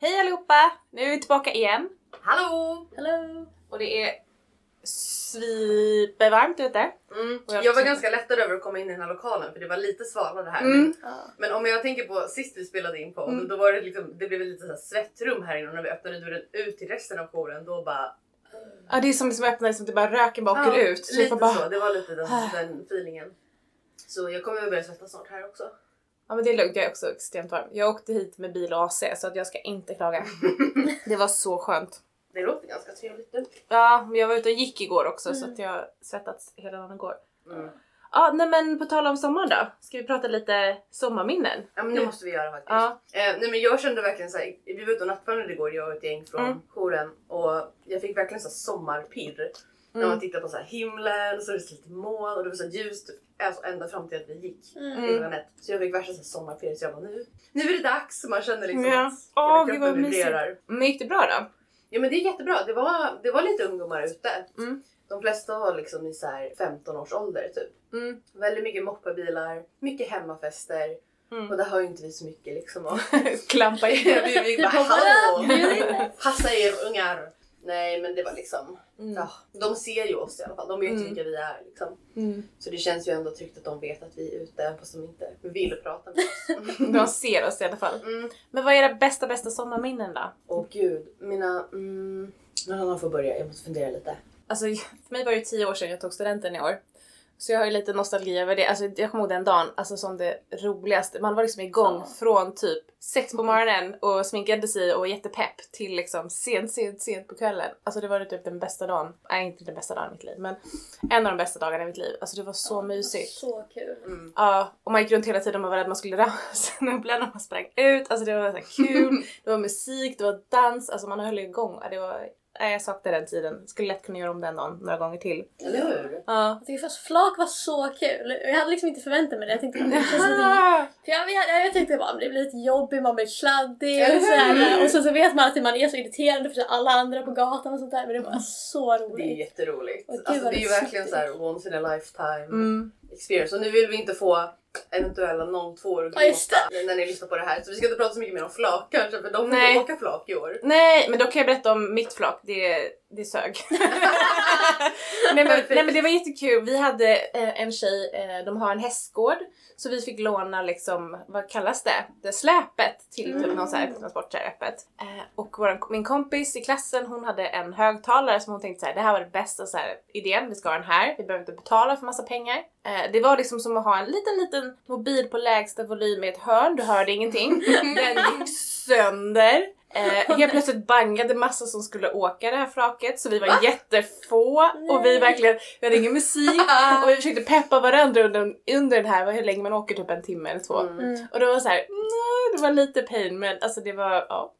Hej allihopa! Nu är vi tillbaka igen. Hallå! Hello! Och det är svipervarmt ute. Mm. Jag Jag var ganska lättad över att komma in i den här lokalen för det var lite svalare här. Mm. Men om jag tänker på sist vi spelade in på, Mm. då var det liksom, det blev lite så här svettrum här inne och när vi öppnade dörren ut till resten av jouren då bara... Ja det är som liksom öppnar som det bara röken bara åker Ja, ut. Så lite bara, så, det var lite den, den feelingen. Så jag kommer väl börja svettas snart här också. Ja men det är lugnt, jag är också extremt varm. Jag åkte hit med bil och AC så att jag ska inte klaga. det var så skönt. Det låter ganska trevligt nu. Ja, men jag var ute och gick igår också så att jag svettats hela dagen igår. Mm. Ja nej men på tal om sommaren då. Ska vi prata lite sommarminnen? Ja men det måste vi göra faktiskt. Ja. Eh, nej men jag kände verkligen såhär, vi var ute och nattvandrade igår jag och ett gäng från Mm. jouren och jag fick verkligen så här sommarpirr. När Mm. man tittar på så här himlen så är det lite moln och det var så ljust alltså ända fram till att vi gick. Mm. Mm. Ett. Så jag fick värsta så sommarpirr så jag bara nu, nu är det dags! Man känner liksom Ja. att vad kroppen vibrerar. Men gick det bra då? Ja men det är jättebra, det var, det var lite ungdomar ute. Mm. De flesta var liksom i så här 15 års ålder typ. Mm. Väldigt mycket moppebilar, mycket hemmafester Mm. och där har ju inte vi så mycket liksom. Och Klampa in. vi, vi bara hallå! upp, bjud in oss." Passa er ungar! Nej men det var liksom, Mm. ja, de ser ju oss i alla fall. De vet ju Mm. vilka vi är liksom. Mm. Så det känns ju ändå tryggt att de vet att vi är ute fast de inte vill prata med oss. De ser oss i alla fall. Mm. Men vad är era bästa bästa sommarminnen då? Åh gud, mina... Mm, någon annan får börja, jag måste fundera lite. Alltså för mig var det tio år sedan jag tog studenten i år. Så jag har ju lite nostalgi över det. Alltså jag kommer ihåg den dagen alltså som det roligaste. Man var liksom igång Ja. från typ sex på morgonen och sminkade sig och var jättepepp till liksom sent, sent, sent på kvällen. Alltså det var typ den bästa dagen. Nej inte den bästa dagen i mitt liv men en av de bästa dagarna i mitt liv. Alltså det var så mysigt. Så kul. Mm. Ja, och man gick runt hela tiden och var rädd man skulle ramla när man sprang ut. Alltså det var så kul, det var musik, det var dans, alltså man höll igång. Ja, Det var, nej, jag saknar den tiden. Skulle lätt kunna göra om den dagen några gånger till. Eller hur? Ja. Jag tycker först flak var så kul. Jag hade liksom inte förväntat mig det. Jag tänkte bara, det känns lite... För jag, jag, jag tänkte bara, det blir lite jobbigt, man blir kladdig och så här, Och sen så vet man att man är så irriterande för alla andra på gatan och sånt där. Men det var så Det är roligt. jätteroligt. Gud, alltså, det är ju det är verkligen så här once in a lifetime Mm. experience. Och nu vill vi inte få eventuella 02 år Ja, när ni lyssnar på det här. Så vi ska inte prata så mycket mer om flak kanske för de Nej. inte åka flak i år. Nej, men då kan jag berätta om mitt flak. Det, det sög. nej, men, nej men det var jättekul. Vi hade eh, en tjej, eh, de har en hästgård. Så vi fick låna liksom, vad kallas det? Det släpet till typ någon så här transport så här öppet. Eh, och våran, min kompis i klassen hon hade en högtalare som hon tänkte så här, det här var det bästa så här, idén, vi ska ha den här. Vi behöver inte betala för massa pengar. Eh, det var liksom som att ha en liten liten mobil på lägsta volym i ett hörn, du hörde ingenting. Den gick sönder. Eh, helt plötsligt bangade massa som skulle åka det här flaket så vi var jättefå och vi verkligen, vi hade ingen musik och vi försökte peppa varandra under, under den här, hur länge man åker, typ en timme eller två. Mm. Mm. Och det var så här, nej, det var lite pain men alltså det var, ja.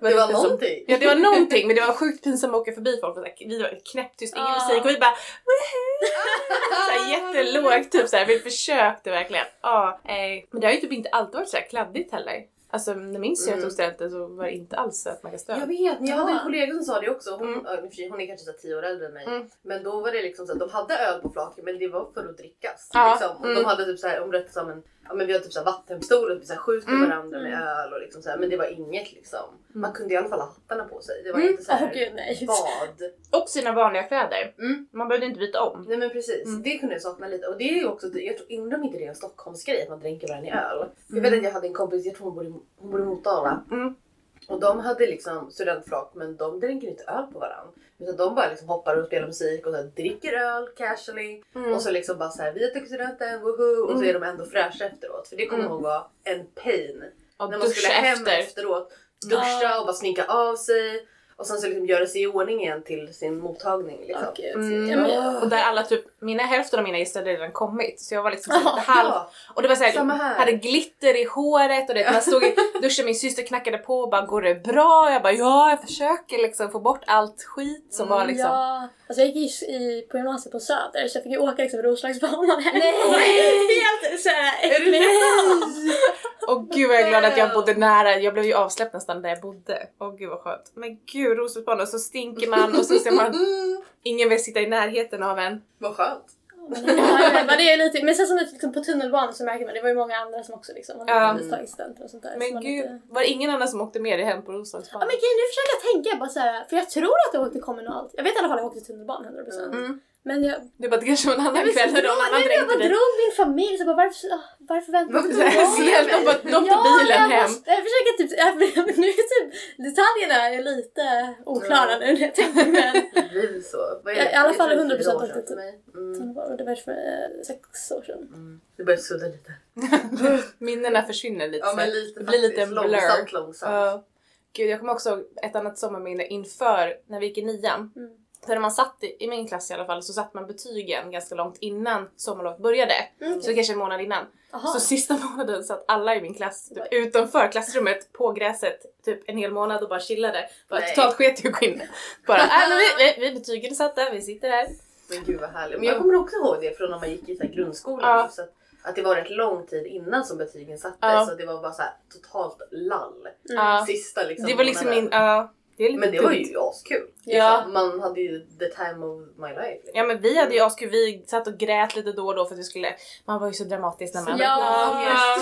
Det var lite som- någonting. Ja det var någonting men det var sjukt pinsamt att åka förbi folk och så här, vi var knäpptyst, ingen Ah. musik och vi bara så jättelågt typ såhär, vi försökte verkligen. Ja, nej. Men det har ju typ inte alltid varit så här kladdigt heller. Alltså när jag Mm. tog studenten så var det inte alls så att man kan stöd. Jag vet, men jag hade en kollega som sa det också. Hon, Mm. hon är kanske så tio år äldre än mig. Mm. Men då var det liksom så att de hade öl på flaket men det var för att drickas. Ja, Liksom. Och mm. de hade typ så här, berättade som en, ja men vi har typ så här vattenpistol och vi så skjuter Mm. varandra med öl och liksom så här, men det var inget liksom. Man kunde i alla fall ha hattarna på sig. Det var Mm. inte så här Åh gud nej. bad. Och sina vanliga kläder. Mm. Man behövde inte byta om. Nej men precis, Mm. det kunde jag sakna lite. Och det är ju också, jag tror, undrar om inte det är en Stockholmsgrej att man dränker varandra i öl. Jag vet Mm. att jag hade en kompis, jag tror hon bodde, i- hon bodde i Motala. Och de hade liksom studentflak men de dränker inte öl på varandra. Utan de bara liksom hoppar och spelar musik och så dricker öl casually. Mm. Och så liksom bara såhär, vi har tagit studenten, woho! Och så Mm. är de ändå fräscha efteråt. För det kommer Mm. ihåg var en pain. Och när man skulle hem efter. efteråt, duscha och bara sminka av sig. Och sen så liksom göra sig i ordning igen till sin mottagning. Liksom. Gud. Mm. Och där alla typ, mina hälften av mina gäster hade redan kommit så jag var liksom lite halv Ja, och det var såhär, hade glitter i håret och det, man stod i duschen, min syster knackade på och bara går det bra? Jag bara ja jag försöker liksom få bort allt skit som var liksom Ja, alltså jag gick i, i, på gymnasiet på Söder så jag fick ju åka liksom Roslagsbanan hem. Nej! Helt såhär äckligt. Och gud vad jag är glad att jag bodde nära, jag blev ju avsläppt nästan där jag bodde. Åh gud vad skönt. Men gud Roslagsbanan, så stinker man och så ser man, ingen vill sitta i närheten av en. Vad skönt. Men det, är lite, men sen så liksom på tunnelbanan så märker man, det var ju många andra som också liksom Ja. hade tagit studenter och sånt där. så Men man gud, Lite... var det ingen annan som åkte med dig hem på Ja Roslagsbanan? men grejen, nu försöker jag tänka bara så här, för jag tror att jag åkte kommunalt. Jag vet i alla fall att jag åkte tunnelbanan 100%. Mm. Men jag, Det var kanske var en annan kväll när någon annan nej, men jag dränkte bara dig. drog min familj så bara varför, varför väntar Varför du snällt, de bara- de tar bilen hem. Jag försöker typ, jag, nu är typ detaljerna är lite oklara nu när jag tänker men Det blir så. Det? i alla fall tror det är 100% fyra år att det- mig. Mm. det var för eh, sex år sedan. Mm. Det börjar sudda lite. Minnena försvinner lite. Ja men lite det blir lite en blur. Långsamt, långsamt. Ja. Gud, jag kommer också ihåg ett annat sommarminne inför när vi gick i nian. Mm. Så när man satt i, i min klass i alla fall så satt man betygen ganska långt innan sommarlovet började. Mm. Så kanske en månad innan. Aha. Så sista månaden satt alla i min klass typ, utanför klassrummet på gräset typ en hel månad och bara chillade. Bara Nej. totalt sket i att gå in. Bara, äh, men vi, vi, vi betygen är satta, vi sitter här. Men gud vad härligt. Men jag kommer också ihåg det från när man gick i så grundskolan. Ja. Just att, att det var rätt lång tid innan som betygen sattes. Ja. Så det var bara så här totalt lall. Ja. Sista liksom Det var liksom min, det lite Men det var ju askul. Ja. Liksom, Man hade ju the time of my life. Liksom. Ja men vi hade ju askul, vi satt och grät lite då och då för att vi skulle, man var ju så dramatisk när man Ja.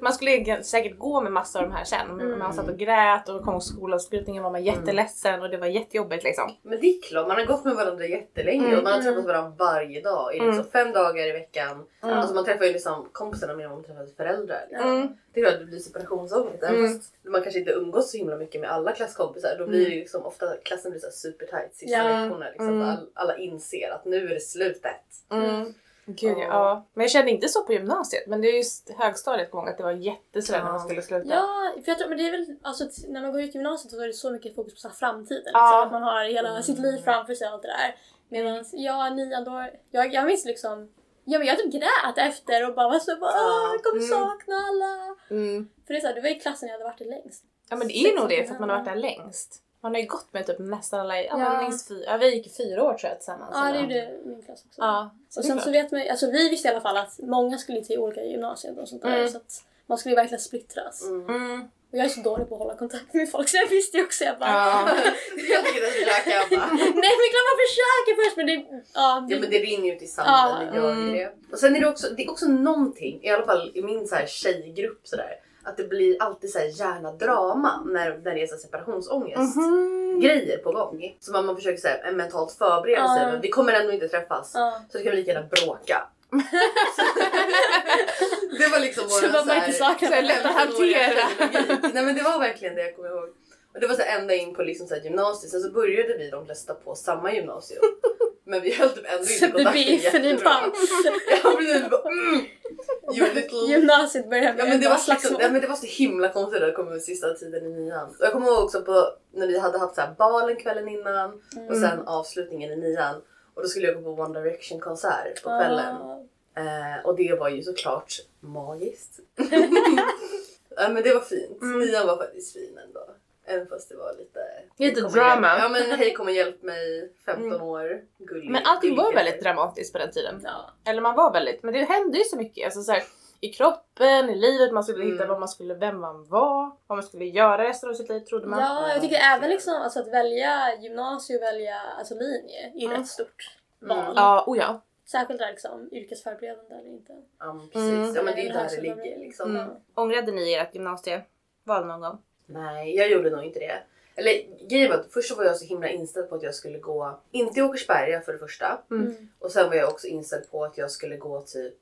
Man skulle säkert gå med massa av de här sen men Mm. man satt och grät och kom skolavslutningen var man jätteledsen och det var jättejobbigt liksom. Men det är klart, man har gått med varandra jättelänge Mm. och man har träffat Mm. varandra varje dag. I Mm. liksom fem dagar i veckan. Mm. Alltså man träffar ju liksom kompisarna mer än man träffar föräldrar. Liksom. Mm. Det är klart att det blir separationsångest. Mm. fast man kanske inte umgås så himla mycket med alla klasskompisar. Då blir det liksom ofta klassen blir så supertight sista Ja. lektionerna. Liksom, Mm. alla inser att nu är det slutet. Mm. Gud ja. Men jag kände inte så på gymnasiet men det är just högstadiet jag ihåg att det var jättesvårt när Ja. man skulle sluta. Ja, för jag tror, men det är väl alltså när man går ut gymnasiet så är det så mycket fokus på så här framtiden. Ja. Liksom, att man har hela Mm. sitt liv framför sig och allt det där. Medan jag, nian då, jag, jag minns liksom Ja men jag typ grät efter och bara var så bara. "Åh, jag kommer Mm. sakna alla. Mm. För det är så här, det var i klassen jag hade varit i längst. Ja men det är ju nog det för att man har varit där längst. Man har ju gått med typ nästan alla, ja, Ja. men minst fyra, ja vi gick fyra år tror jag tillsammans. Ja det gjorde min klass också. Ja. så och det sen så vet man alltså vi visste i alla fall att många skulle till olika gymnasier och sånt där. Mm. Så att man skulle ju verkligen splittras. Mm. Mm. Och jag är så dålig på att hålla kontakt med folk så jag visste ju också jag bara Ja. jag tycker att vi läkar bara. Nej men klart man försöker först men det... Ja, Ja men det rinner ju ut i sanden, Ja, det mm. det. Och sen är det också, det är också någonting, i alla fall i min så här tjejgrupp sådär, att det blir alltid så här gärna drama när, när det är så här separationsångest. Mhm. Grejer på gång. Så man, man försöker så här, mentalt förbereda sig, men vi kommer ändå inte träffas. Så då kan vi lika gärna bråka. det var liksom Så våran saknar så här lätt att hantera. Nej men det var verkligen det jag kommer ihåg. Och det var så ända in på liksom så gymnasiet, sen så började vi de flesta på samma gymnasium. Men vi höll typ ändå inte det kontakten jättebra. bara... Ja precis, bara, mm. You little... Gymnasiet börjar Ja men, det var liksom, slagsmål. ja, men det var så himla konstigt det kom sista tiden i nian. Jag kommer ihåg också på när vi hade haft så här balen kvällen innan och sen avslutningen i nian. Och då skulle jag gå på One Direction konsert på kvällen. Ah. Eh, och det var ju såklart magiskt. ja, men det var fint. Mm. Nian var faktiskt fin ändå. Även fast det var lite... Lite drama. hjälp- Ja men hej kom och hjälp mig, 15 Mm. år, gullig. Men allting var väldigt dramatiskt på den tiden. Ja. Eller man var väldigt, men det hände ju så mycket. Alltså så här, I kroppen, i livet, man skulle hitta Mm. vad man skulle, vem man var, vad man skulle göra resten av sitt liv trodde man. ja, jag tycker även liksom alltså att välja gymnasium välja alltså linje är Mm. rätt stort Mm. val. Ja, oh ja. Särskilt där liksom yrkesförberedande eller inte. Ja men precis, Mm. ja men det är ju där det ligger liksom. Mm. Ångrade ni ert gymnasieval någon gång? Nej, jag gjorde nog inte det. Eller grejen var att först så var jag så himla inställd på att jag skulle gå, inte i Åkersberga för det första. Mm. Och sen var jag också inställd på att jag skulle gå typ,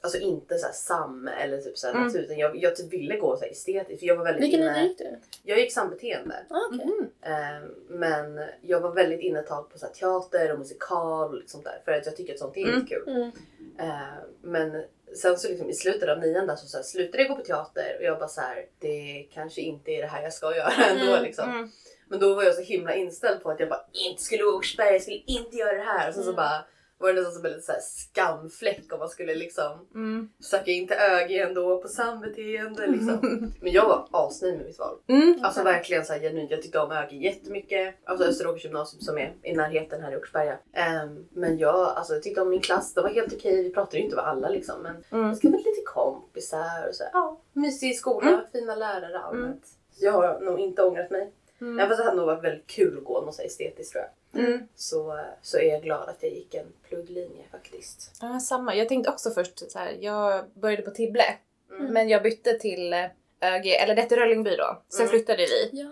alltså inte så här SAM eller typ så här Mm. natur utan jag, jag typ ville gå så här estetiskt för jag var väldigt Vilken inne. linje gick du? Jag gick sambeteende. Ah, okej. Mhm. Eh, men jag var väldigt inne ett tag på så här teater och musikal och liksom där för att jag tycker att sånt är Mm. jättekul. Mm. Eh, men sen så liksom i slutet av nian där så, så här, slutade jag gå på teater och jag bara så här, det kanske inte är det här jag ska göra ändå Mm, liksom. Mm. Men då var jag så himla inställd på att jag bara inte skulle gå Åkersberga, jag skulle inte göra det här. Och sen så Mm. bara var det nästan som en liten så här skamfläck om man skulle liksom Mm. söka in till ÖG ändå på sambeteende liksom. Men jag var asnöjd med mitt val. Mm. Alltså verkligen så här genuint. Jag tyckte om ÖG jättemycket. Alltså Österåkers gymnasium som är i närheten här i Åkersberga. Ehm, men jag, alltså, jag tyckte om min klass. De var helt okej. Vi pratade ju inte med alla liksom. Men Mm. jag skaffade lite kompisar och så här, ja, mysig skola, Mm. fina lärare allmänt. Så jag har nog inte ångrat mig. Mm. Även fast det hade nog varit väldigt kul att gå något estetiskt tror jag. Mm. Så, så är jag glad att jag gick en plugglinje faktiskt. Ja, samma. Jag tänkte också först så här, jag började på Tibble. Mm. Men jag bytte till eh, ÖG, eller det hette Röllingby då. Sen Mm. flyttade vi. Ja.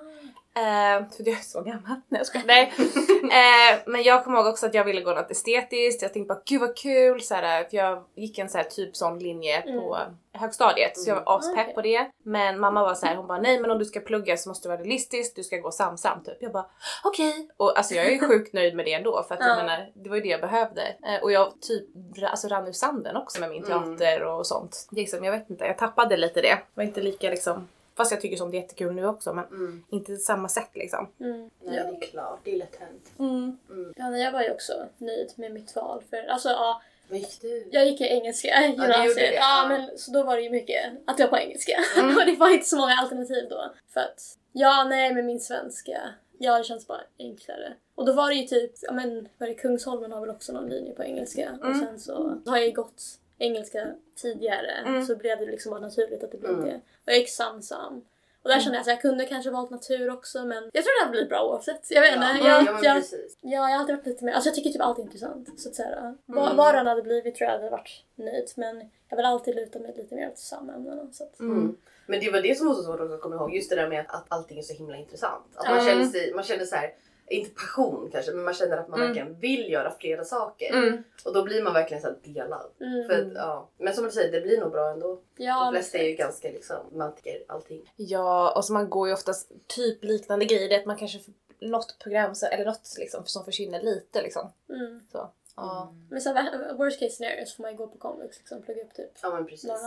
Eh, för jag är så gammal. Nej jag skojar. Nej. eh, men jag kommer ihåg också att jag ville gå något estetiskt. Jag tänkte bara gud vad kul. Så här, för jag gick en så här, typ sån linje på högstadiet. Så jag var aspepp Mm. Okej. på det. Men mamma var så här, hon bara nej men om du ska plugga så måste du vara realistisk. Du ska gå samsam typ. Jag bara okej. Och alltså jag är ju sjukt nöjd med det ändå. För att jag Ja. menar det var ju det jag behövde. Eh, och jag typ alltså, rann ur sanden också med min Mm. teater och sånt. Liksom, jag vet inte, jag tappade lite det. var inte lika liksom Fast jag tycker sånt är jättekul nu också men Mm. inte samma sätt liksom. Mm. Nej, Ja. det är klart. Det är lätt hänt. Mm. Mm. ja, nej, jag var ju också nöjd med mitt val. För alltså ja, Vad gick du? jag gick i engelska i gymnasiet. det, Ja, ja. men så då var det ju mycket att jag på engelska. Mm. och det var inte så många alternativ då. För att, ja nej men min svenska, ja det känns bara enklare. Och då var det ju typ, ja men var det Kungsholmen har väl också någon linje på engelska. Och Mm. sen så har jag ju gått engelska tidigare Mm. så blev det liksom bara naturligt att det blev Mm. det. Och jag gick samsam. Och där kände jag att jag kunde kanske valt natur också men jag tror det hade blivit bra oavsett. Jag vet inte. Ja, jag, ja, jag. Ja, jag har alltid varit lite mer... Alltså jag tycker typ allt är intressant. Så att säga, vad, Mm. vad den hade blivit tror jag hade varit nöjd. Men jag vill alltid luta mig lite mer åt samämnena. Så att, Mm. Men det var det som var så svårt också att komma ihåg. Just det där med att, att allting är så himla intressant. Att man Mm. känner sig, man känner så här, inte passion kanske, men man känner att man Mm. verkligen vill göra flera saker. Mm. Och då blir man verkligen så här delad. mm. För att, ja. Men som du säger, det blir nog bra ändå. ja, De flesta är ju ganska liksom, man tycker allting. Ja, och så man går ju oftast typ liknande grejer. Det är att man kanske får något program så, eller något liksom, som försvinner lite liksom. Mm. Så. Ja. Men så här, worst case scenario så får man ju gå på komvux liksom, plugga upp typ Ja men precis. några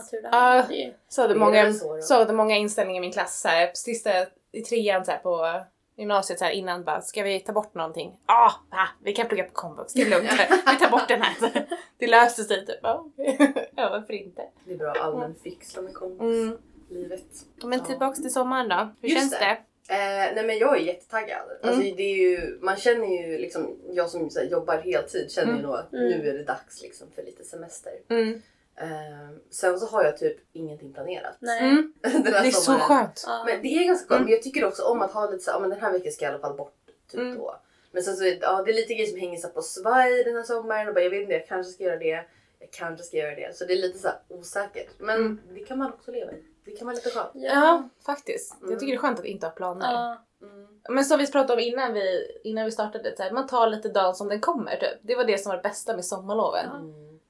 ju- Så hade många, så så hade många inställningar i min klass så här, på sista, i trean så här, på gymnasiet så här, innan bara, ska vi ta bort någonting? Ja, ah, vi kan plugga på komvux, det är lugnt. vi tar bort den här. Det löser sig typ. Ja, varför inte? Det är bra allmän fix med komvux. Mm. Livet. Men Ja. tillbaks till sommaren då. Hur Just känns det. det? Eh, nej men jag är jättetaggad. Alltså, Mm. det är ju, man känner ju liksom, jag som här, jobbar heltid känner ju Mm. nog att Mm. nu är det dags liksom, för lite semester. Mm. Eh, sen så har jag typ ingenting planerat. Nej. Mm. Det är så skönt. Ja. Men det är ganska skönt. Mm. Men jag tycker också om att ha lite så här, ja, men den här veckan ska jag i alla fall bort typ Mm. då. Men sen så är det, ja, det är lite grejer som hänger så på svaj den här sommaren och bara, jag vet inte, jag kanske ska göra det. Jag kanske ska göra det. Så det är lite så osäkert. Men Mm. det kan man också leva i. Det kan vara lite skönt. Ja, faktiskt. Mm. Jag tycker det är skönt att inte ha planer. Ja. Mm. Men som vi pratade om innan vi, innan vi startade, så här, man tar lite dagen som den kommer typ. Det var det som var det bästa med sommarloven.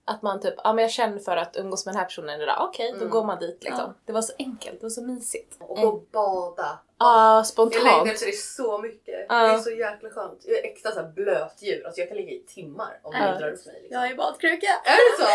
Att man typ, ja men jag känner för att umgås med den här personen idag, okej då Mm. går man dit liksom. Ja. Det var så enkelt, det var så mysigt. Och gå och bada. Ja, Jag längtar spontant. efter det så mycket. Ja. Det är så jäkla skönt. Jag är extra så här blöt djur. Alltså jag kan ligga i timmar om det Ja. drar upp mig. Liksom. Jag ju badkruka. Är det så?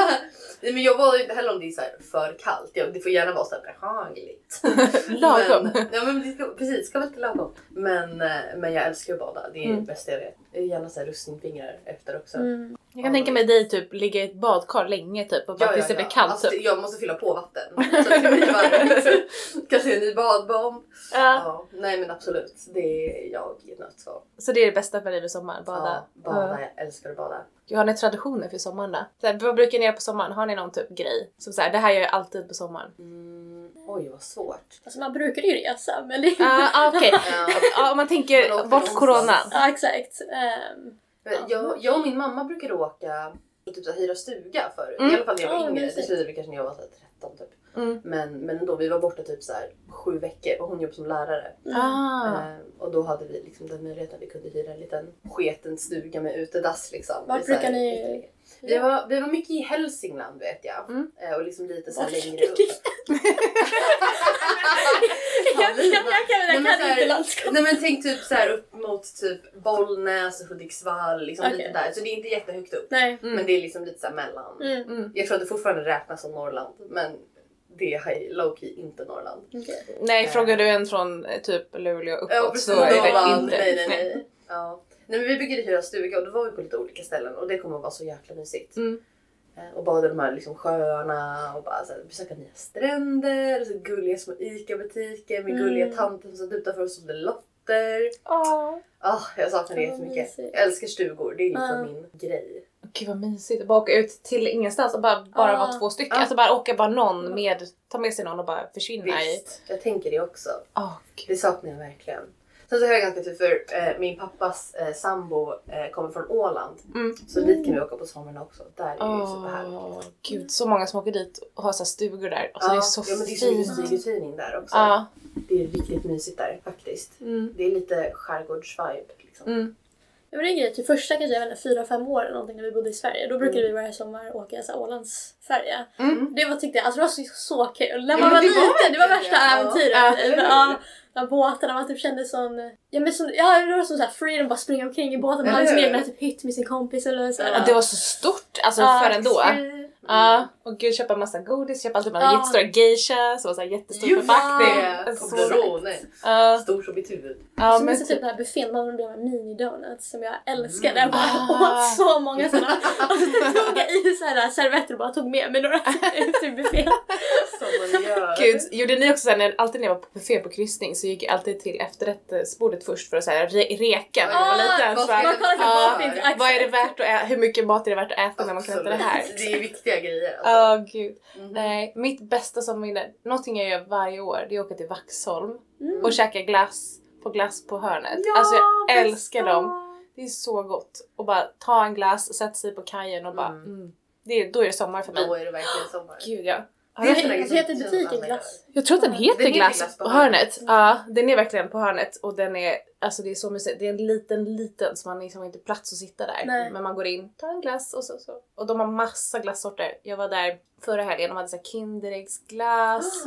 Nej men jag badar ju inte heller om det är så här för kallt. Det får gärna vara så här behagligt. Lagom. Men, ja men det ska, precis, det ska vara lite lagom. Men, eh, men jag älskar att bada. Det är Mm. det bästa jag vet. Jag vill gärna så här russinfingrar efter också. Mm. Jag kan tänka mig dig typ ligga i ett badkar länge typ och bara tills det blir kallt Alltså, typ. Jag måste fylla på vatten så det blir varmt. Kanske en ny badbomb. Ja. Ja, nej men absolut. Det är jag i ett nötskal. Så det är det bästa för dig med sommaren, bada. Ja, bada. Jag älskar att bada. Ja. Har ni traditioner för sommaren då? Så här, vad brukar ni göra på sommaren? Har ni någon typ grej? Som så här, det här gör jag alltid på sommaren. Mm, oj vad svårt. Alltså man brukar ju resa men det är inte... Ja, ah, okej. Ja. Ja, om man tänker åker bort coronan. Ja exakt. Ehm, Men Jag, jag och min mamma brukade åka och typ så här, hyra stuga förut. Mm. I alla fall när jag var Ja, yngre. Det slutade kanske när jag var så här, 13 typ. Mm. Men, men ändå, vi var borta typ så här, sju veckor och hon jobbade som lärare. mm. Ah. Eh, och då hade vi liksom den möjligheten att vi kunde hyra en liten sketen stuga med utedass. Liksom, här- brukar ni- Vi var, vi var mycket i Hälsingland vet jag. Mm. Eh, och liksom lite så längre upp. jag, jag, jag, jag, Nej, jag kan inte landskap. Nej men tänk typ så här upp mot typ Bollnäs och Hudiksvall. Liksom Okej. lite där. Så det är inte jättehögt upp. Nej. Mm. Men det är liksom lite så mellan. Mm. Jag tror att det fortfarande räknas som Norrland. Men det är low key inte Norrland. okej. Nej, frågar du en från eh, typ Luleå uppåt Ja precis. så är det Norrland. inte. Nej nej nej. Ja. Nej men vi byggde hyra stuga och då var vi på lite olika ställen och det kommer att vara så jäkla mysigt. Mm. Eh, Och bada i de här liksom sjöarna och bara så här, besöka nya stränder och så gulliga små ICA-butiker med Mm. gulliga tanter som satt utanför och sålde lotter. Åh. Ah, jag saknar det jättemycket. Jag älskar stugor, det är liksom Ja. min grej. Gud vad mysigt. Bara åka ut till ingenstans och bara, bara Ah. vara två stycken. Ah. Alltså bara åka bara någon med, ta med sig någon och bara försvinna i... Visst, jag tänker det också. Gud. Det saknar jag verkligen. Sen så har jag ganska tur för eh, min pappas eh, sambo eh, kommer från Åland. Mm. Så dit kan vi åka på somrarna också. Där är det ju superhärligt. Gud så många som åker dit och har så stugor där. Alltså, det är så ja, men det är så mycket fint. flyguthyrning där också. Ja. Det är riktigt mysigt där faktiskt. Mm. Det är lite skärgårdsvibe. Liksom. Mm. Ja, men det är en grej, typ första kanske jag vet fyra, fem år eller någonting när vi bodde i Sverige. Då brukade vi varje sommar åka så här Ålandsfärja. Mm. Det var, tyckte jag, alltså det var så, så kul. När man var det var liten, det var värsta. Ja. äventyret. Ja, båtarna, man typ kände sån... Ja men sån, ja, det var som såhär freedom, bara springa omkring i båten. Man hade sin egen typ hytt med sin kompis eller så. Ja, det var så stort alltså Ja, för ändå. exakt. Ja, och gud köpa massa godis, köpa alltid Ja. jättestora geisha som var så här jättestor Just förpackning. Så- Toblerone. Ja, Stor som mitt huvud. ja, så men minns jag typ den här buffén, man blev med mini-donuts som jag älskade. Jag bara Ah. åt så många sådana. Och så tog jag i så här servetter och bara tog med mig några ut ur buffén. Som man gör. Gud, gjorde ni också såhär, när, alltid när jag var på buffé på kryssning så gick jag alltid till efterrättsbordet först för att såhär, re, reka när jag var Ah, liten. vad Så bara, ska Man kollar på ja, vad är det värt att äta? Hur mycket mat är det värt att äta när man kan äta det här? Det är viktiga grejer. Ja, Alltså. gud. Mhm. Nej, mitt bästa sommarminne, någonting jag gör varje år, det är att åka till Vaxholm Mm. och käka glass på glass på hörnet. Ja, alltså jag bästa. älskar dem. Det är så gott. Och bara ta en glass, sätta sig på kajen och bara Mm. mm. det är, då är det sommar för mig. Då är det verkligen sommar. Gud ja. Grejer som- heter butiken alla Glass. Jag tror att den heter Den glass, glass på hörnet. Ja, den är verkligen på hörnet och den är, alltså det är så mysigt. Det är en liten, liten så man liksom har inte plats att sitta där. Nej. Men man går in, tar en glass och så, så. Och de har massa glassorter. Jag var där förra helgen, de hade så här Kinderäggsglass.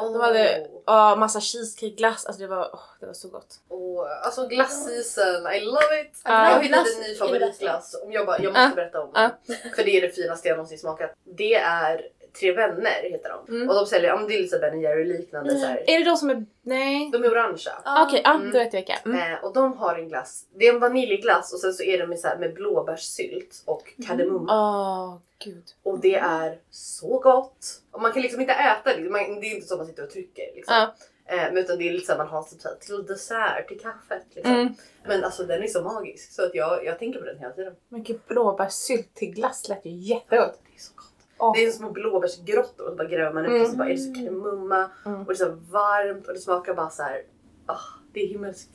Oh. De hade ja, massa cheesecakeglass, alltså det var, åh, det var så gott. Oh, alltså glassseason, I love it! Ja. jag har hittat Glass en ny favoritglass. Om jag, bara, jag måste Ja. berätta om den. För det är det finaste jag någonsin smakat. Det är Tre Vänner heter de. Mm. Och de säljer, ja det är lite så Ben Jerry liknande Mm. så här. Är det de som är, nej? De är orangea. Ja. Okej, ja Mm. då vet jag vilka. Mm. Eh, och de har en glass. Det är en vaniljglass och sen så är de med, så här, med blåbärssylt och kardemumma. Åh, gud. Och det är så gott! Och man kan liksom inte äta det. Man, det är inte så att man sitter och trycker. Liksom. Ja. Eh, utan det är lite så man har typ så här, till dessert, till kaffet. Liksom. Mm. Men alltså den är så magisk så att jag, jag tänker på den hela tiden. Men gud, blåbärssylt till glass lät ju jättegott. Det är så gott. Åh. Det är små blåbärsgrottor och så bara gräver man ut Mm. och så bara är det så kardemumma Mm. och det är så varmt och det smakar bara så här. Ah, det är himmelskt.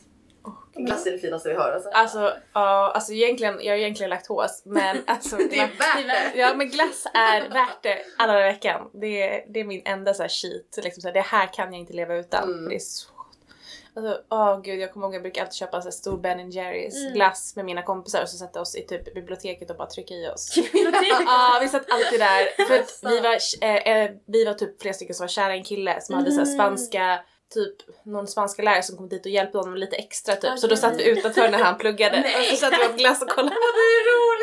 Glass är det finaste vi har alltså. Alltså, ja, alltså egentligen, jag är egentligen laktos men alltså det är värt det! Ja men glass är värt det alla veckan. Det är, det är min enda så här cheat. Liksom så här, det här kan jag inte leva utan. Mm. Det är så. Alltså, åh gud, jag kommer ihåg jag brukar alltid köpa så stor Ben Jerrys Mm. glass med mina kompisar och så sätta oss i typ biblioteket och bara trycka i oss. Biblioteket. Ja, vi satt alltid där. För att vi var, eh, eh, vi var typ flera stycken som var kära i en kille som hade så Mm. spanska typ någon spanska lärare som kom dit och hjälpte honom lite extra typ. Så då satt vi utanför när han pluggade och så satt vi åt glass och kollade. Det är roligt!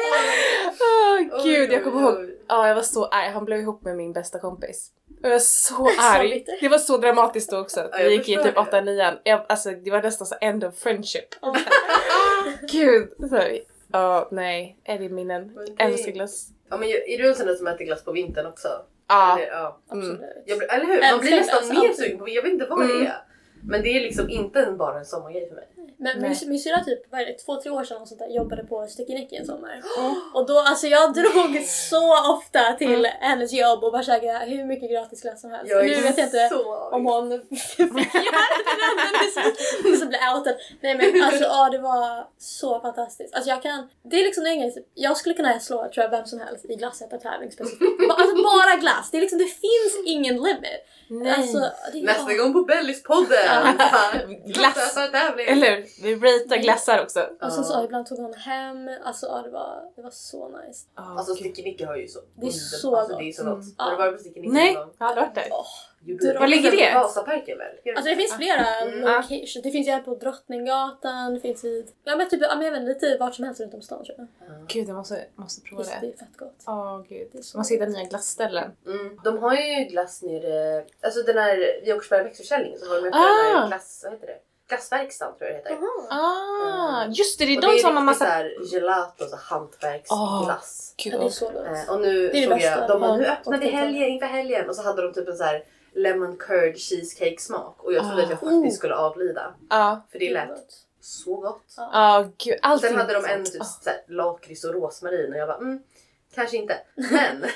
Åh gud, jag kommer ihåg. Ja, jag var så arg. Han blev ihop med min bästa kompis. Jag var så arg. det var så dramatiskt då också. Ja, jag Vi gick i typ det. 8 9 jag, Alltså det var nästan så end of friendship. Oh. Gud. Ja, nej. Är det minnen? Älskar glass. Ja, men är du en sån där som äter glass på vintern också? Ja. Eller, ja. Mm. Blir, eller hur? Man blir nästan mer sugen på Jag vet inte vad Mm. det är. Men det är liksom inte bara en sommargrej för mig. Men min, min syrra typ, vad är det, två, tre år sedan och sånt där, jobbade på Stickenicke en sommar. Mm. Och då, alltså jag drog så ofta till hennes jobb och bara käkade hur mycket gratis glass som helst. Nu vet jag inte om hon fick göra det så blir outad. Nej men alltså ja, det var så fantastiskt. Alltså jag kan, det är liksom en grej, jag skulle kunna slå tror jag vem som helst i glassätartävling specifikt. Alltså bara glass, det är liksom, det finns ingen limit. Alltså, Nästa gång på Bellispodden! Glass. Eller hur? Vi ratear glassar också. Och sen så ibland tog hon hem, alltså ja, det var, det var så nice. Oh, Alltså Sticky Nicky har ju så Det är så alltså, det är så gott. Mm. Har du varit på Sticky Nicky Nej, jag har aldrig varit där. Var ligger det? Vasaparken väl? Alltså det finns flera Mm. locations. Det finns ju här på Drottninggatan, det finns vid... Ja men typ, ja, men även lite vart som helst runt om stan tror jag. Gud, jag måste, måste prova det. det är fett gott. Gud. Det är så Man ska hitta nya glassställen. Mm. De har ju glass nere, alltså den här vid Åkersberga växtförsäljning så har de öppnat Ah. den här glass, vad heter det? Glassverkstan tror jag det heter. Ah, Mm. just det, det är Och de som har riktigt massa... så här gelato, så hantverksglass. Gud, Ja, det är åh. så gott. Eh, och nu Det är det såg jag, de bara, nu Ja, öppnar vi helgen inför helgen och så hade de typ en så här lemon curd cheesecake smak och jag trodde Ah. att jag faktiskt skulle avlida. Ja. För det Gud, lät gott. så gott. Ja gud, Sen hade de en typ såhär, lakrits och rosmarin och jag bara mm, kanske inte. Men,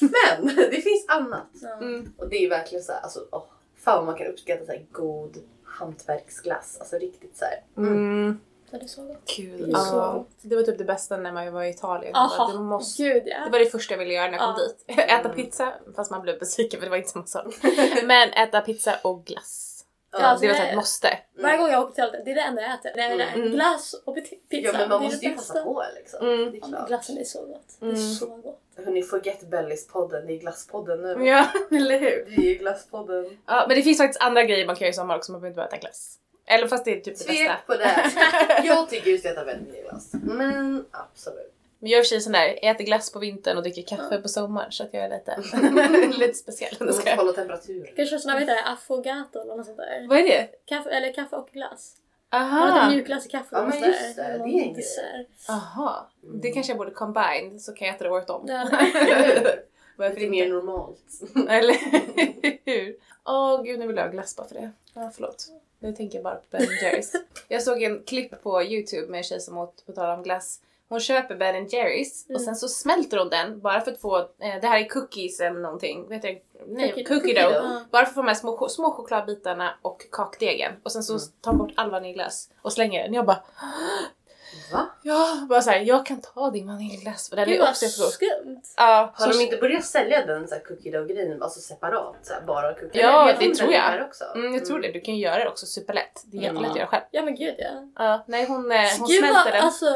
men, det finns annat. Mm. Och det är verkligen så här, alltså åh, fan man kan uppskatta så här god hantverksglass. Alltså riktigt så här. Mm. Ja, det är så gott. Kul. Det Ja. så Det var typ det bästa när man var i Italien. Aha, du måste... gud ja. Det var det första jag ville göra när jag kom Ja. dit. Äta pizza, fast man blev besviken för det var inte samma sak. Men äta pizza och glass. Ja, det alltså var det- så ett måste. Varje gång jag åker till Alten, det är det enda jag äter. Det är Mm. glass och pizza. Ja men man det måste det ju passa på liksom. Mm. Det är klart. glassen är så gott. Det är Mm. så gott. Hörni, forget bellis-podden, det är glasspodden nu. Ja, eller hur? Vi är glasspodden. Ja, men det finns faktiskt andra grejer man kan göra i sommar också, man behöver inte bara äta glass. Eller fast det är typ det bästa. Tvek på det. Jag tycker just att äta vaniljglass. Men absolut. Men jag är i och för sig sån där, äter glass på vintern och dricker kaffe på sommaren så att jag är lite, lite speciell. Du måste hålla temperatur. Kanske såna, vad heter det, affogato eller något sånt där. Vad är det? Kaffe, eller kaffe och glass. Man har Aha! mjukglass i kaffe Ja, och men just det, det är en grej. Aha. Det kanske jag borde combine så kan jag äta det året om. Ja, Varför Lite mer inte? normalt. Eller hur? Åh gud, nu vill jag ha glass bara för det. Ja, förlåt. Nu tänker jag bara på Ben Jerrys. Jag såg en klipp på Youtube med en tjej som åt, på tal om glass. Hon köper Ben Jerrys och Mm. sen så smälter hon den bara för att få, eh, det här är cookies eller någonting, vet jag, nej, Cookie- cookie, cookie dough. dough. Bara för att få med små, små chokladbitarna och kakdegen. Och sen så Mm. tar bort all vaniljglass och slänger den. Jag bara, Va? ja, bara såhär, jag kan ta din vaniljglass för den Gud är vad också jättegod. skumt. Ja, Har så- de inte börjat sälja den så här cookie dough grejen alltså separat? Så här, bara cookie Ja, Eller, det tror den jag. Här också. Mm, jag tror det. Du kan ju göra det också superlätt. Det är Mm. jättelätt att göra själv. Ja men gud ja. Ja, nej hon, eh, hon Gud vad, smälter den. alltså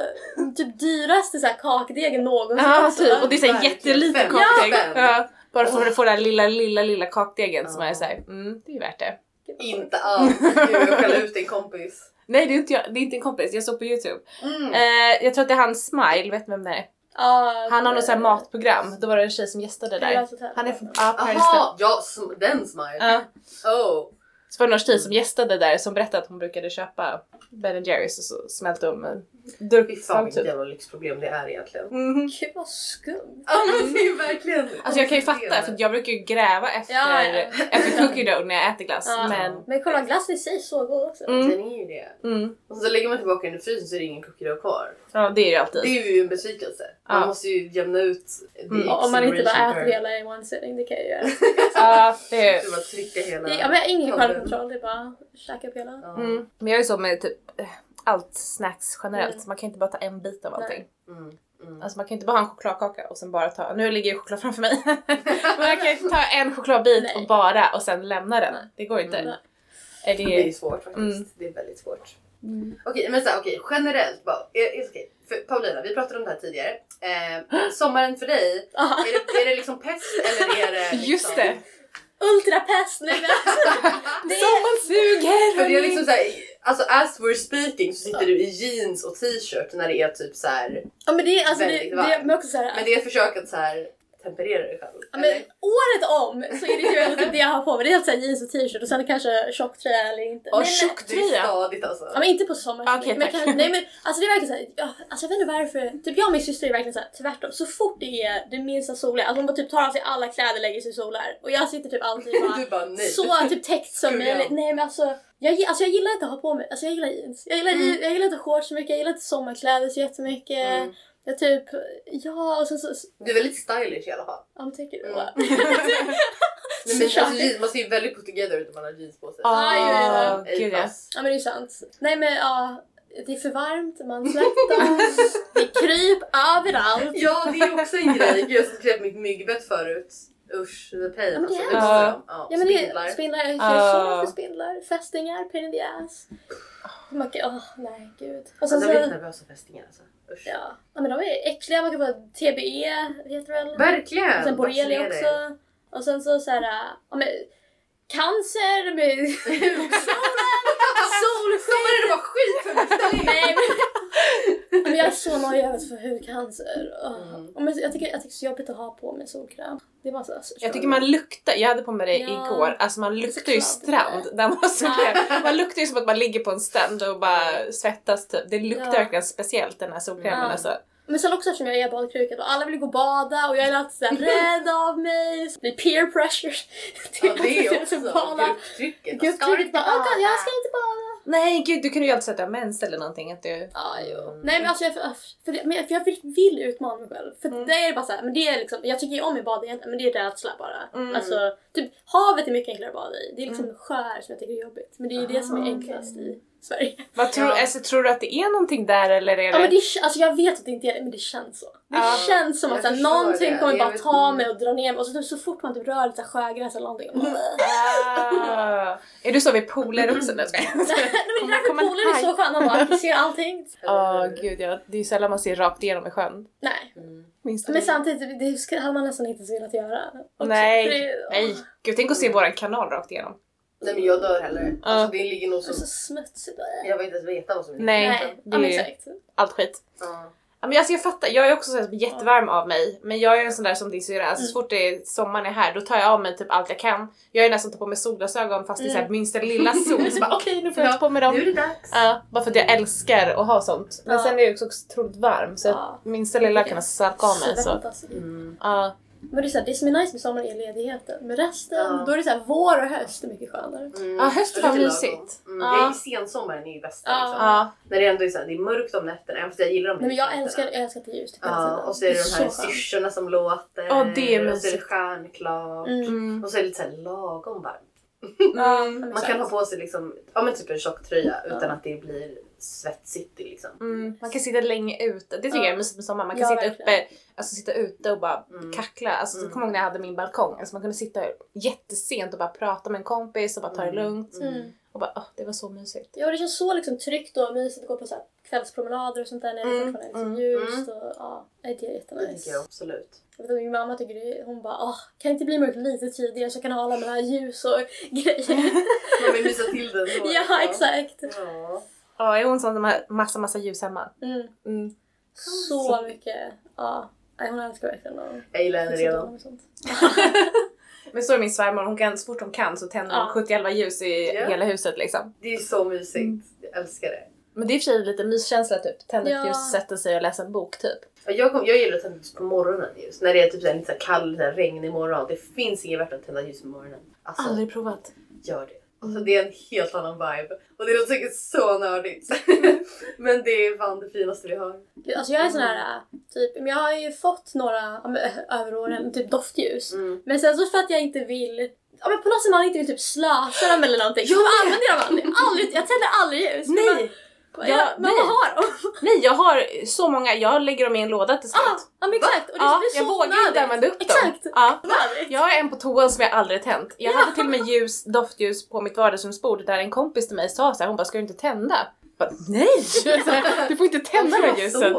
typ dyraste så här kakdegen någonsin. Ja, också. typ. Och det är såhär verkligen. jätteliten Fem kakdeg. Ja, bara för att få den här lilla, lilla, lilla kakdegen som Ja. är såhär, mm, det är värt det. Inte alls. Gud, jag skäller ut din kompis. Nej, det är inte, jag, det är inte en kompis. Jag såg på Youtube. Mm. Eh, jag tror att det är han Smile, vet du vem det är? Ja, Han har något sånt här matprogram. Då var det en tjej som gästade där. Han är från Hotel. Jaha, ja den smile. Ja. Oh. Så var det någon tjej som gästade där som berättade att hon brukade köpa Ben Jerrys och så smälte de en Fy durk fan fram vilket jävla lyxproblem det är egentligen. Mhm. Gud vad skumt. Ja men det är verkligen Alltså jag kan ju fatta för jag brukar ju gräva efter, Ja, ja. efter cookie dough när jag äter glass. Ja. Men Men kolla glassen i sig är så god också. Mm. Den är ju det. mm, Och så lägger man tillbaka den i frysen så är det ingen cookie dough kvar. Ja det är det ju alltid. Det är ju en besvikelse. Man Ja. måste ju jämna ut Mm. Om man inte bara äter hela i one sitting, det kan jag göra. Ja, det är... Du bara trycka hela... Det- Ja, men jag har ingen självkontroll, det är bara käka upp hela. Ja. Mm. Men jag är så med typ eh, allt snacks generellt. Mm. Man kan inte bara ta en bit av allting. Mm. Mm. Alltså man kan inte bara ha en chokladkaka och sen bara ta, nu ligger ju choklad framför mig. Men jag kan inte ta en chokladbit Nej. och bara och sen lämna den. Nej. Det går inte. Mm. Är Det är det... svårt faktiskt. Mm. Det är väldigt svårt. Mm. Okej, men så här, okej, generellt bara. Är, är, okej. För Paulina, vi pratade om det här tidigare. Eh, sommaren för dig, Aha. är det, är det liksom pest eller är det liksom... Just det! Ultrapest nu! Som man suger! För det är liksom såhär, alltså as we're speaking så sitter du i jeans och t-shirt när det är typ så här. Ja men det är alltså det, Väldigt det varmt. men också såhär, Men det är ett försök att så här temperera dig själv. ja, men året om så är det ju typ det jag har på mig. Det är helt såhär jeans och t-shirt och sen kanske tjocktröja eller inte. Och Nej, men- tjock- Det är tröja. stadigt alltså. Ja men inte på sommaren. Okej, men kan, nej men alltså det är verkligen såhär, ja, alltså jag vet inte varför. Typ jag och min syster är verkligen såhär tvärtom. Så fort det är det minsta soliga, alltså hon bara typ tar av sig alla kläder lägger sig i solar. Och jag sitter typ alltid bara Du bara nej. så typ täckt som möjligt. Nej men alltså jag, alltså jag gillar inte att ha på mig, alltså jag gillar jeans. Jag gillar, Mm. jag gillar inte shorts så mycket, jag gillar inte sommarkläder så jättemycket. Mm. Jag typ, ja och sen så, Du är väldigt stylish i alla fall. ja men tycker du? Mm. Nej, men Så- alltså, jeans, man ser ju väldigt put together ut om man har jeans på sig. Ah, Ja, ja, ja. gud ja. Ja men det är sant. Nej men ja, det är för varmt, man svettas, det är kryp överallt. Ja, det är också en grej. Gud, jag skrev mitt myggbett förut. Usch, the pain. Ja, men det alltså, är- det Ja. Ja, Ja men det spindlar. är spindlar, jag Ja. kör så för spindlar, fästingar, pain in the ass. Man kan, åh nej gud. Och sen Alltså, jag blir så, nervös av fästingar alltså. Usch. ja, ja men de är äckliga, man kan få TBE, heter det väl? Verkligen! Och sen borrelia också. Och sen så såhär, ja men cancer med solen, solsken. Är bara skit för mig. Nej men, men jag är så nojig över för hudcancer. Åh. Mm. Men jag, tycker, jag tycker är så jobbigt att ha på mig solkräm. Det är bara så, så Jag tycker man luktar, jag hade på mig det Ja. igår, alltså man luktar ju strand. Där man, så man luktar ju som att man ligger på en strand och bara svettas typ. Det luktar Ja. verkligen speciellt den här solkrämen Ja. alltså. Men sen också eftersom jag är badkruka och alla vill gå och bada och jag är alltid såhär rädd av mig. Det blir peer pressure. Ja, det är att också bada. grupptrycket. Ska Grupptrycket inte bara, "Åh, bada." jag ska inte bada. Nej gud, du kunde ju alltid säga att du har mens eller någonting. Att du... Ja, jo. Nej men alltså jag, för det, men för jag vill, vill utmana mig själv. För Mm. det är bara så här, men det är liksom, jag tycker ju om i bad egentligen men det är rädsla bara. Mm. Alltså, typ, havet är mycket enklare att bada i. Det är liksom skär som jag tycker är jobbigt. Men det är ju det som är Ah, enklast i Sverige. Vad tror, Ja. alltså, tror du att det är någonting där eller är det... Ja men det, är- alltså jag vet att det inte är det men det känns så. Det Ja. känns som att så här, förstår någonting det. kommer Jag bara ta mig och dra ner mig och så, typ, så fort man typ rör lite sjögräs eller någonting. bara, Ah. Är du så vid pooler också? Nej, men här kommer en poolen är så skön, man bara ser allting. Ja, gud ja. Det är ju sällan man ser rakt igenom i sjön. Nej. Mm. Men det? samtidigt, det hade man nästan inte så velat göra. också. Nej, det- nej. Gud, tänk att se våran kanal rakt igenom. Nej men jag dör hellre. Ja. Alltså det ligger nog Det är som... så smutsigt. Jag vill inte ens veta vad som ligger. Nej. Nej, det är- exakt. Allt skit. Ja. Ja, men alltså jag fattar, jag är också så här jättevarm av mig. Men jag är en sån där som din syrra, alltså, så Mm. fort det är sommaren är här då tar jag av mig typ allt jag kan. Jag är nästan tar på mig solglasögon fast det är så Mm. minsta lilla sol. Så bara okej nu får jag ta på mig dem. Nu är det dags. Ja, bara för att jag älskar att ha sånt. Men Ja. sen är jag också otroligt varm så Ja. minsta lilla kan jag svalka av mig. Så. Mm. Ja. Men det, är så här, det som är nice med sommaren är ledigheten. Men resten, Ja. då är det så här, vår och höst är mycket skönare. Mm. Ja, var Lite mysigt. Mm. Ja. Det är sensommaren är ju bästa Ja. liksom. Ja. När det ändå är, så här, det är mörkt om nätterna, fast jag gillar de Nej, men jag nätterna. älskar, jag älskar att det är ljust Ja, och så är det de här så skönt. syrsorna som låter. Ja, det är Och så är det stjärnklart. Mm. Mm. Och så är det lite så här lagom varmt. Mm. Man kan ha på sig liksom, ja, men typ en tjocktröja Ja. utan att det blir svetsigt liksom. Mm. Man kan sitta länge ute. Det tycker Ja. jag är mysigt med sommaren. Man kan Ja, sitta verkligen. uppe, alltså sitta ute och bara Mm. kackla. Alltså, Mm. Kommer ihåg när jag hade min balkong. Alltså, man kunde sitta jättesent och bara prata med en kompis och bara ta det Mm. lugnt. Mm. Och bara, åh, det var så mysigt. Ja, det känns så liksom tryggt och mysigt att gå på så här kvällspromenader och sånt där när det Mm, fortfarande är liksom mm, ljust. Och, ja, det är Det jättenice. tycker jag absolut. Jag vet att min mamma tycker det, hon bara åh, kan det inte bli mörkt lite tidigare så jag kan ha alla här ljus och grejer. Man vill mysa till den så. ja, exakt. Ja. Ja, är hon sån som har massa, massa ljus hemma? Mm. Mm. Så mycket. Ja, nej, hon älskar verkligen att Jag gillar henne redan. Men så är min svärmor, hon kan, så fort hon kan så tänder hon Ja. 71 ljus i Ja. hela huset liksom. Det är så mysigt. Mm. Jag älskar det. Men det är i och för sig lite myskänsla typ. Tända ett Ja. ljus, sätta sig och läsa en bok typ. Ja, Jag, kom, jag gillar att tända ljus på morgonen just. När det är typ så här, lite så kall, så här, regnig morgon. Det finns inget värt att tända ljus på morgonen. Alltså, Aldrig provat. gör det. Alltså, det är en helt annan vibe. Och det låter säkert så nördigt. Men det är fan det finaste vi har. Gud, Alltså jag är sån här, äh, typ, men jag har ju fått några äh, över åren, typ doftljus. Mm. Men sen så för att jag inte vill Ja men på något sätt man inte vill typ slösa dem eller någonting. Jag använder dem aldrig. aldrig. Jag tänder aldrig ljus. Nej! Ja, ja, men nej. vad har? Nej, jag har så många. Jag lägger dem i en låda till slut. Ah, ja men exakt. Och det Ja, blir så jag vågar inte använda upp dem. Exakt. Ja. Jag har en på toan som jag aldrig tänt. Jag hade till och med ljus, doftljus på mitt vardagsrumsbord där en kompis till mig sa så här, hon bara ska du inte tända? Jag Bara, Nej! Här, Du får inte tända de här ljusen.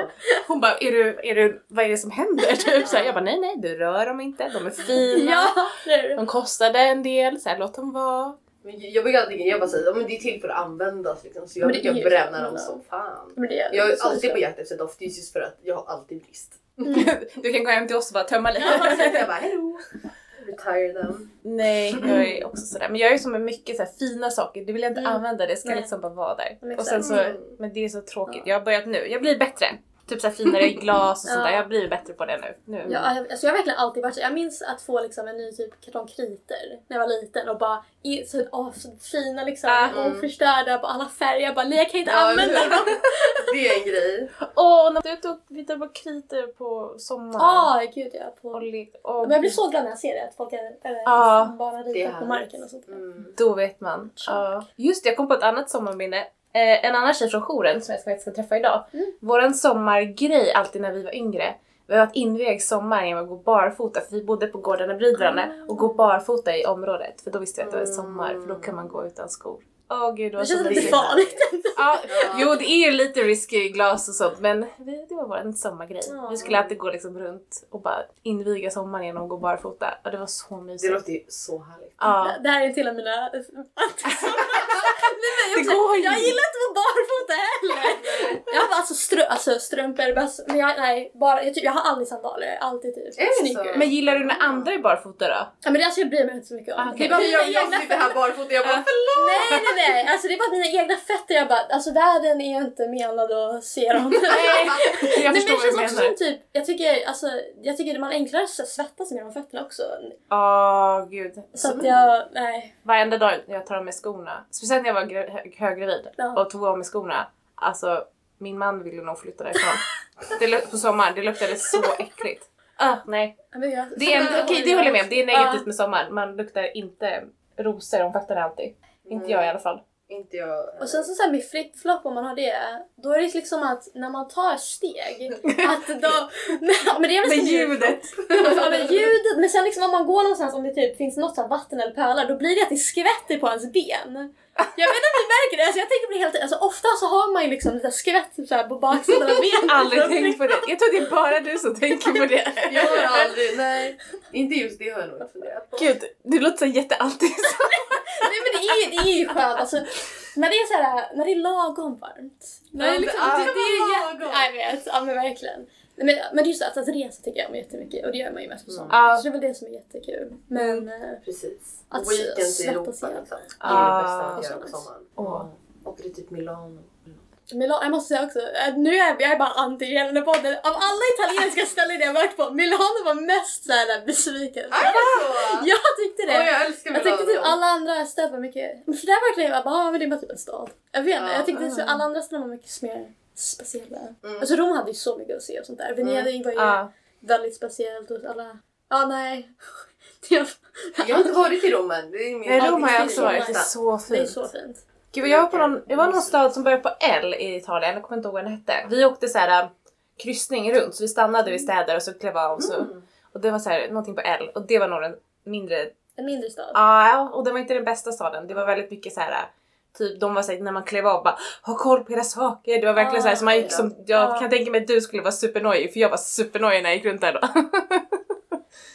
Hon bara, är du, är du, vad är det som händer? Typ så här, jag bara, nej nej du rör dem inte, de är fina. Ja, det är det. De kostade en del, så här, låt dem vara. Men jag brukar alltid jag bara säga ja, men det är till för att användas liksom. Så jag Men det brukar bränna så. dem som fan. Men det är Jag är så alltid så. på jakt efter doftljus just för att jag har alltid brist. Du kan gå hem till oss och bara tömma lite. jag bara hello. Retire them. Nej, jag är också sådär. Men jag är som med mycket så här fina saker, det vill jag inte Mm. använda, det ska Nej. liksom bara vara där. Men Och sen så, Mm. men det är så tråkigt. Ja. Jag har börjat nu, jag blir bättre. Typ så här finare glas och sånt Ja. där, jag blir bättre på det nu. nu. Ja, jag- alltså jag har verkligen alltid varit så. Jag minns att få liksom en ny typ kartong kriter när jag var liten och bara i, så, åh, så fina liksom Ah. Mm. oförstörda på alla färger. Jag bara nej jag kan inte Ja, använda dem. Det är en grej. Åh, när du tog lite på kriter på sommaren. Ja gud ja. På... Och Men jag blir så glad när jag ser det, att folk är, eller, Ja, bara det är ritar på marken och sånt. Mm. Då vet man. Ja. Just det, jag kom på ett annat sommarminne. Eh, en annan tjej från jouren som jag ska träffa idag. Mm. Våran sommargrej alltid när vi var yngre. Vi har varit inväg sommar genom att gå barfota för vi bodde på gårdarna bredvid varandra och gå barfota i området för då visste vi att det var sommar för då kan man gå utan skor. Åh gud, det Det känns lite farligt. Ja, Ja. jo det är ju lite risky glas och sånt men vi, det var vår sommargrej. Ja. Vi skulle alltid gå liksom runt och bara inviga sommaren genom att gå barfota och det var så Det mysigt. låter ju så härligt. Ja. Det här är till av mina... Nej, men jag, Det går ju jag gillar inte att vara barfota heller. Jag har var alltså, strö, alltså strumpor. Men jag, nej, bara, jag, typ, jag har aldrig sandaler, jag har alltid typ det sneakers. Men gillar du när andra är barfota då? Ja men det alltså jag bryr mig inte så mycket om. Ah, okej. Det är bara Jag, jag sitter här barfota jag bara förlåt! Nej nej nej, alltså det är bara mina egna fötter jag bara, alltså världen är inte menad att se dem. Nej, jag Nej, förstår vad du menar. typ, jag tycker, alltså, jag tycker man enklare att svettas med de fötterna också. Åh gud. Så att jag, nej. Varenda dag jag tar av mig skorna, speciellt när jag var gra- hö- höggravid Ja. och tog av mig skorna. Alltså min man ville nog flytta därifrån. det på sommaren, det luktade så äckligt. Ah, nej. Men jag, Det är en, okej, det håller jag med om. Det är negativt med sommaren. Man luktar inte rosor om fötterna alltid. Inte jag i alla fall. Inte jag. Och sen så, så här med flip-flop om man har det, då är det liksom att när man tar steg, att då... men det är som ljudet! Ja, men ljudet, men sen liksom om man går någonstans om det typ finns något sånt vatten eller pölar då blir det att det skvätter på ens ben. Jag vet inte om ni märker det, alltså jag tänker på det hela tiden. Alltså ofta så har man ju liksom lite skvätt typ så här på baksidan av benen. Aldrig tänkt på det. Jag tror det är bara du som tänker på det. Jag har aldrig, nej. Inte just det har jag nog funderat på. Gud, du låter så jättealtis. Nej men det är ju, det är ju skönt alltså. När det är så här, när det är lagom varmt. När det, är liksom, det, det är lagom. ja, jag vet, ja men verkligen. Men, men det är att, att resa tycker jag om jättemycket och det gör man ju mest på sommaren. Ja. Så det är väl det som är jättekul. Men eh, Precis. Att Weekends i svettas Europa liksom. Det är det bästa så göra på sommaren. Åh. Åkte till typ Milano. Milano, jag måste säga också, att nu är jag bara anti hela den här podden. Av alla italienska ställen jag varit på, Milano var mest såhär besviken. Är det så? Jag tyckte det. Åh, jag älskar Jag Milano. tyckte typ alla andra ställen var mycket... För där verkligen jag bara, ah, men det är bara typ en stad. Jag vet inte, Ja. jag tyckte så alla andra ställen var mycket mer speciella. Mm. Alltså Rom hade ju så mycket att se och sånt där. Venedig var ju Ja. väldigt speciellt och alla... Ja, nej. Det Jag har inte varit i Rom än. Det är min Nej, Rom har jag det är också så varit. Det är så det är fint. så fint. Gud, jag var på någon, det var någon stad som började på L i Italien, jag kommer inte ihåg vad den hette. Vi åkte så här äh, kryssning runt, så vi stannade vid städer och så klev av och så. Mm. Och det var så här, någonting på L och det var nog den mindre, En mindre stad. ja och det var inte den bästa staden. Det var väldigt mycket så här. äh, Typ de var såhär när man klev av bara ha koll på era saker. Det var verkligen Ah, så här så man gick ja. som, jag Ah. kan tänka mig att du skulle vara supernojig för jag var supernojig när jag gick runt där då.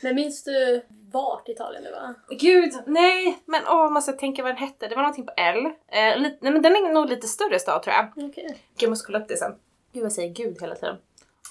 Men minns du vart i Italien det var? Gud, nej! Men åh, måste jag tänka vad den hette. Det var någonting på L. Eh, lite, nej men den är nog lite större stad tror jag. Okej. Gud, jag måste kolla upp det sen. Gud vad säger gud hela tiden.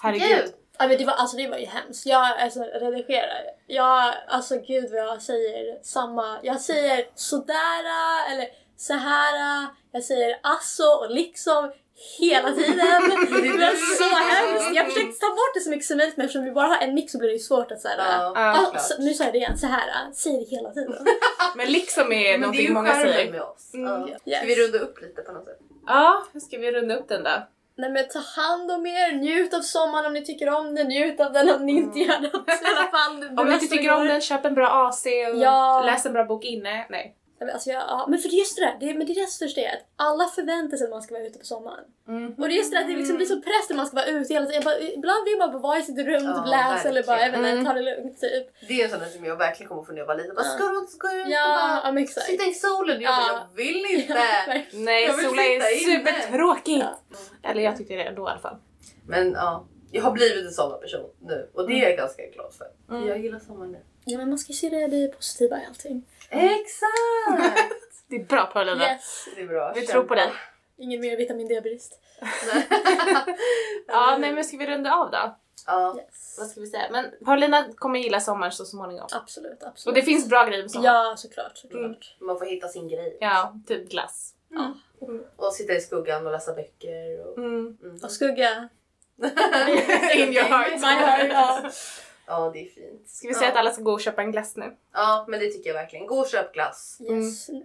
Herregud. Gud! Ja, men det, var, alltså, det var ju hemskt. Jag alltså, redigerar. Jag, alltså gud vad jag säger samma. Jag säger sådära eller så här. Jag säger alltså och liksom hela tiden. Det var så hemskt. Jag försökte ta bort det så mycket som möjligt men eftersom vi bara har en mix så blir det ju svårt att säga Ja, Ja, Ah, så, nu sa jag det igen, så här. Säg det hela tiden. Men liksom är Men är någonting ju många säger. med oss. Mm. Ja. Yes. Ska vi runda upp lite på något sätt? Ja, hur ska vi runda upp den då? Nej men ta hand om er, njut av sommaren om ni tycker om den, njut av den om ni inte gör det i alla fall. Det Om ni inte tycker om den, köp en bra AC och Ja. läs en bra bok inne. Nej. Alltså jag, ja, men för det är just det där, det, är- men det är det största är att alla förväntar sig att man ska vara ute på sommaren. Mm. Och det är just det att det liksom blir så press att man ska vara ute hela tiden. Bara, ibland vill man bara vara i sitt rum och Ja, typ läsa eller bara inte, verkligen. ta det lugnt typ. Det är sån där som jag verkligen kommer få när jag var liten. Bara. Ska du inte gå ut och Ja, bara ja sitta i solen? Jag, bara, Ja. jag vill inte! Nej, sola är! Ja. Eller jag tyckte det ändå i alla fall. Men ja, jag har blivit en sommarperson nu och det är jag ganska glad för. Mm. Jag gillar sommaren nu. Ja men man ska ju se det, det positiva i allting. Exakt! Det är bra Paulina. Yes. Det är bra. Vi Kämpa. tror på dig. Ingen mer vitamin D-brist. Ja, nej men ska vi runda av då? Ja. Yes. Vad ska vi säga? Men Paulina kommer gilla sommaren så småningom. Absolut, absolut. Och det finns bra grejer med sommaren. Ja, såklart. såklart. Mm. Man får hitta sin grej. Ja, typ glass. Och sitta i skuggan och läsa böcker. Och... Mm. Mm. Och skugga. In your heart. My heart, ja. Ja, det är fint. Ska vi säga att alla ska gå och köpa en glass nu? Ja, men det tycker jag verkligen. Gå och köp glass. Yes. Eh,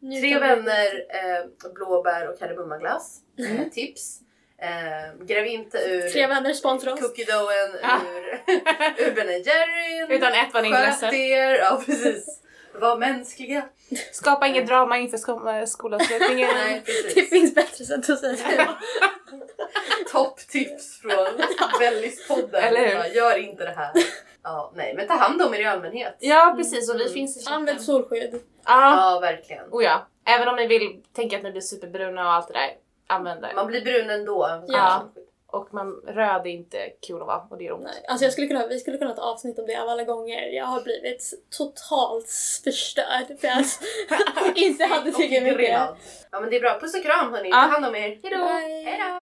Njut tre vänner, eh, blåbär och kardemummaglass. Eh, tips. Eh, gräv inte ur Tre vänner sponsrar oss. cookie doughen Ja. ur, ur Ben Jerryn. Utan ett vaniljglass. Sköt er. Ja, precis. Var mänskliga. Skapa inget drama inför sko- äh, skolavslutningen. Nej, Det finns bättre sätt att säga det. Topptips från Bellispodden. Eller hur? Ja, Gör inte det här. Ja, nej, men ta hand om er i allmänhet. Ja precis och vi Mm. finns i chatten. Använd solskydd. Ja. Ja, verkligen. Oh ja. Även om ni vill tänka att ni blir superbruna och allt det där. Använd det. Man blir brun ändå. Ja. Och man, röd är inte kul att vara och det gör ont. Nej, alltså jag skulle kunna, vi skulle kunna ta avsnitt om det av alla gånger. Jag har blivit totalt förstörd för jag inte hade tillräckligt mycket. Ja men det är bra. Puss och kram hörni. Ta hand om er. Hejdå! Bye. Hejdå!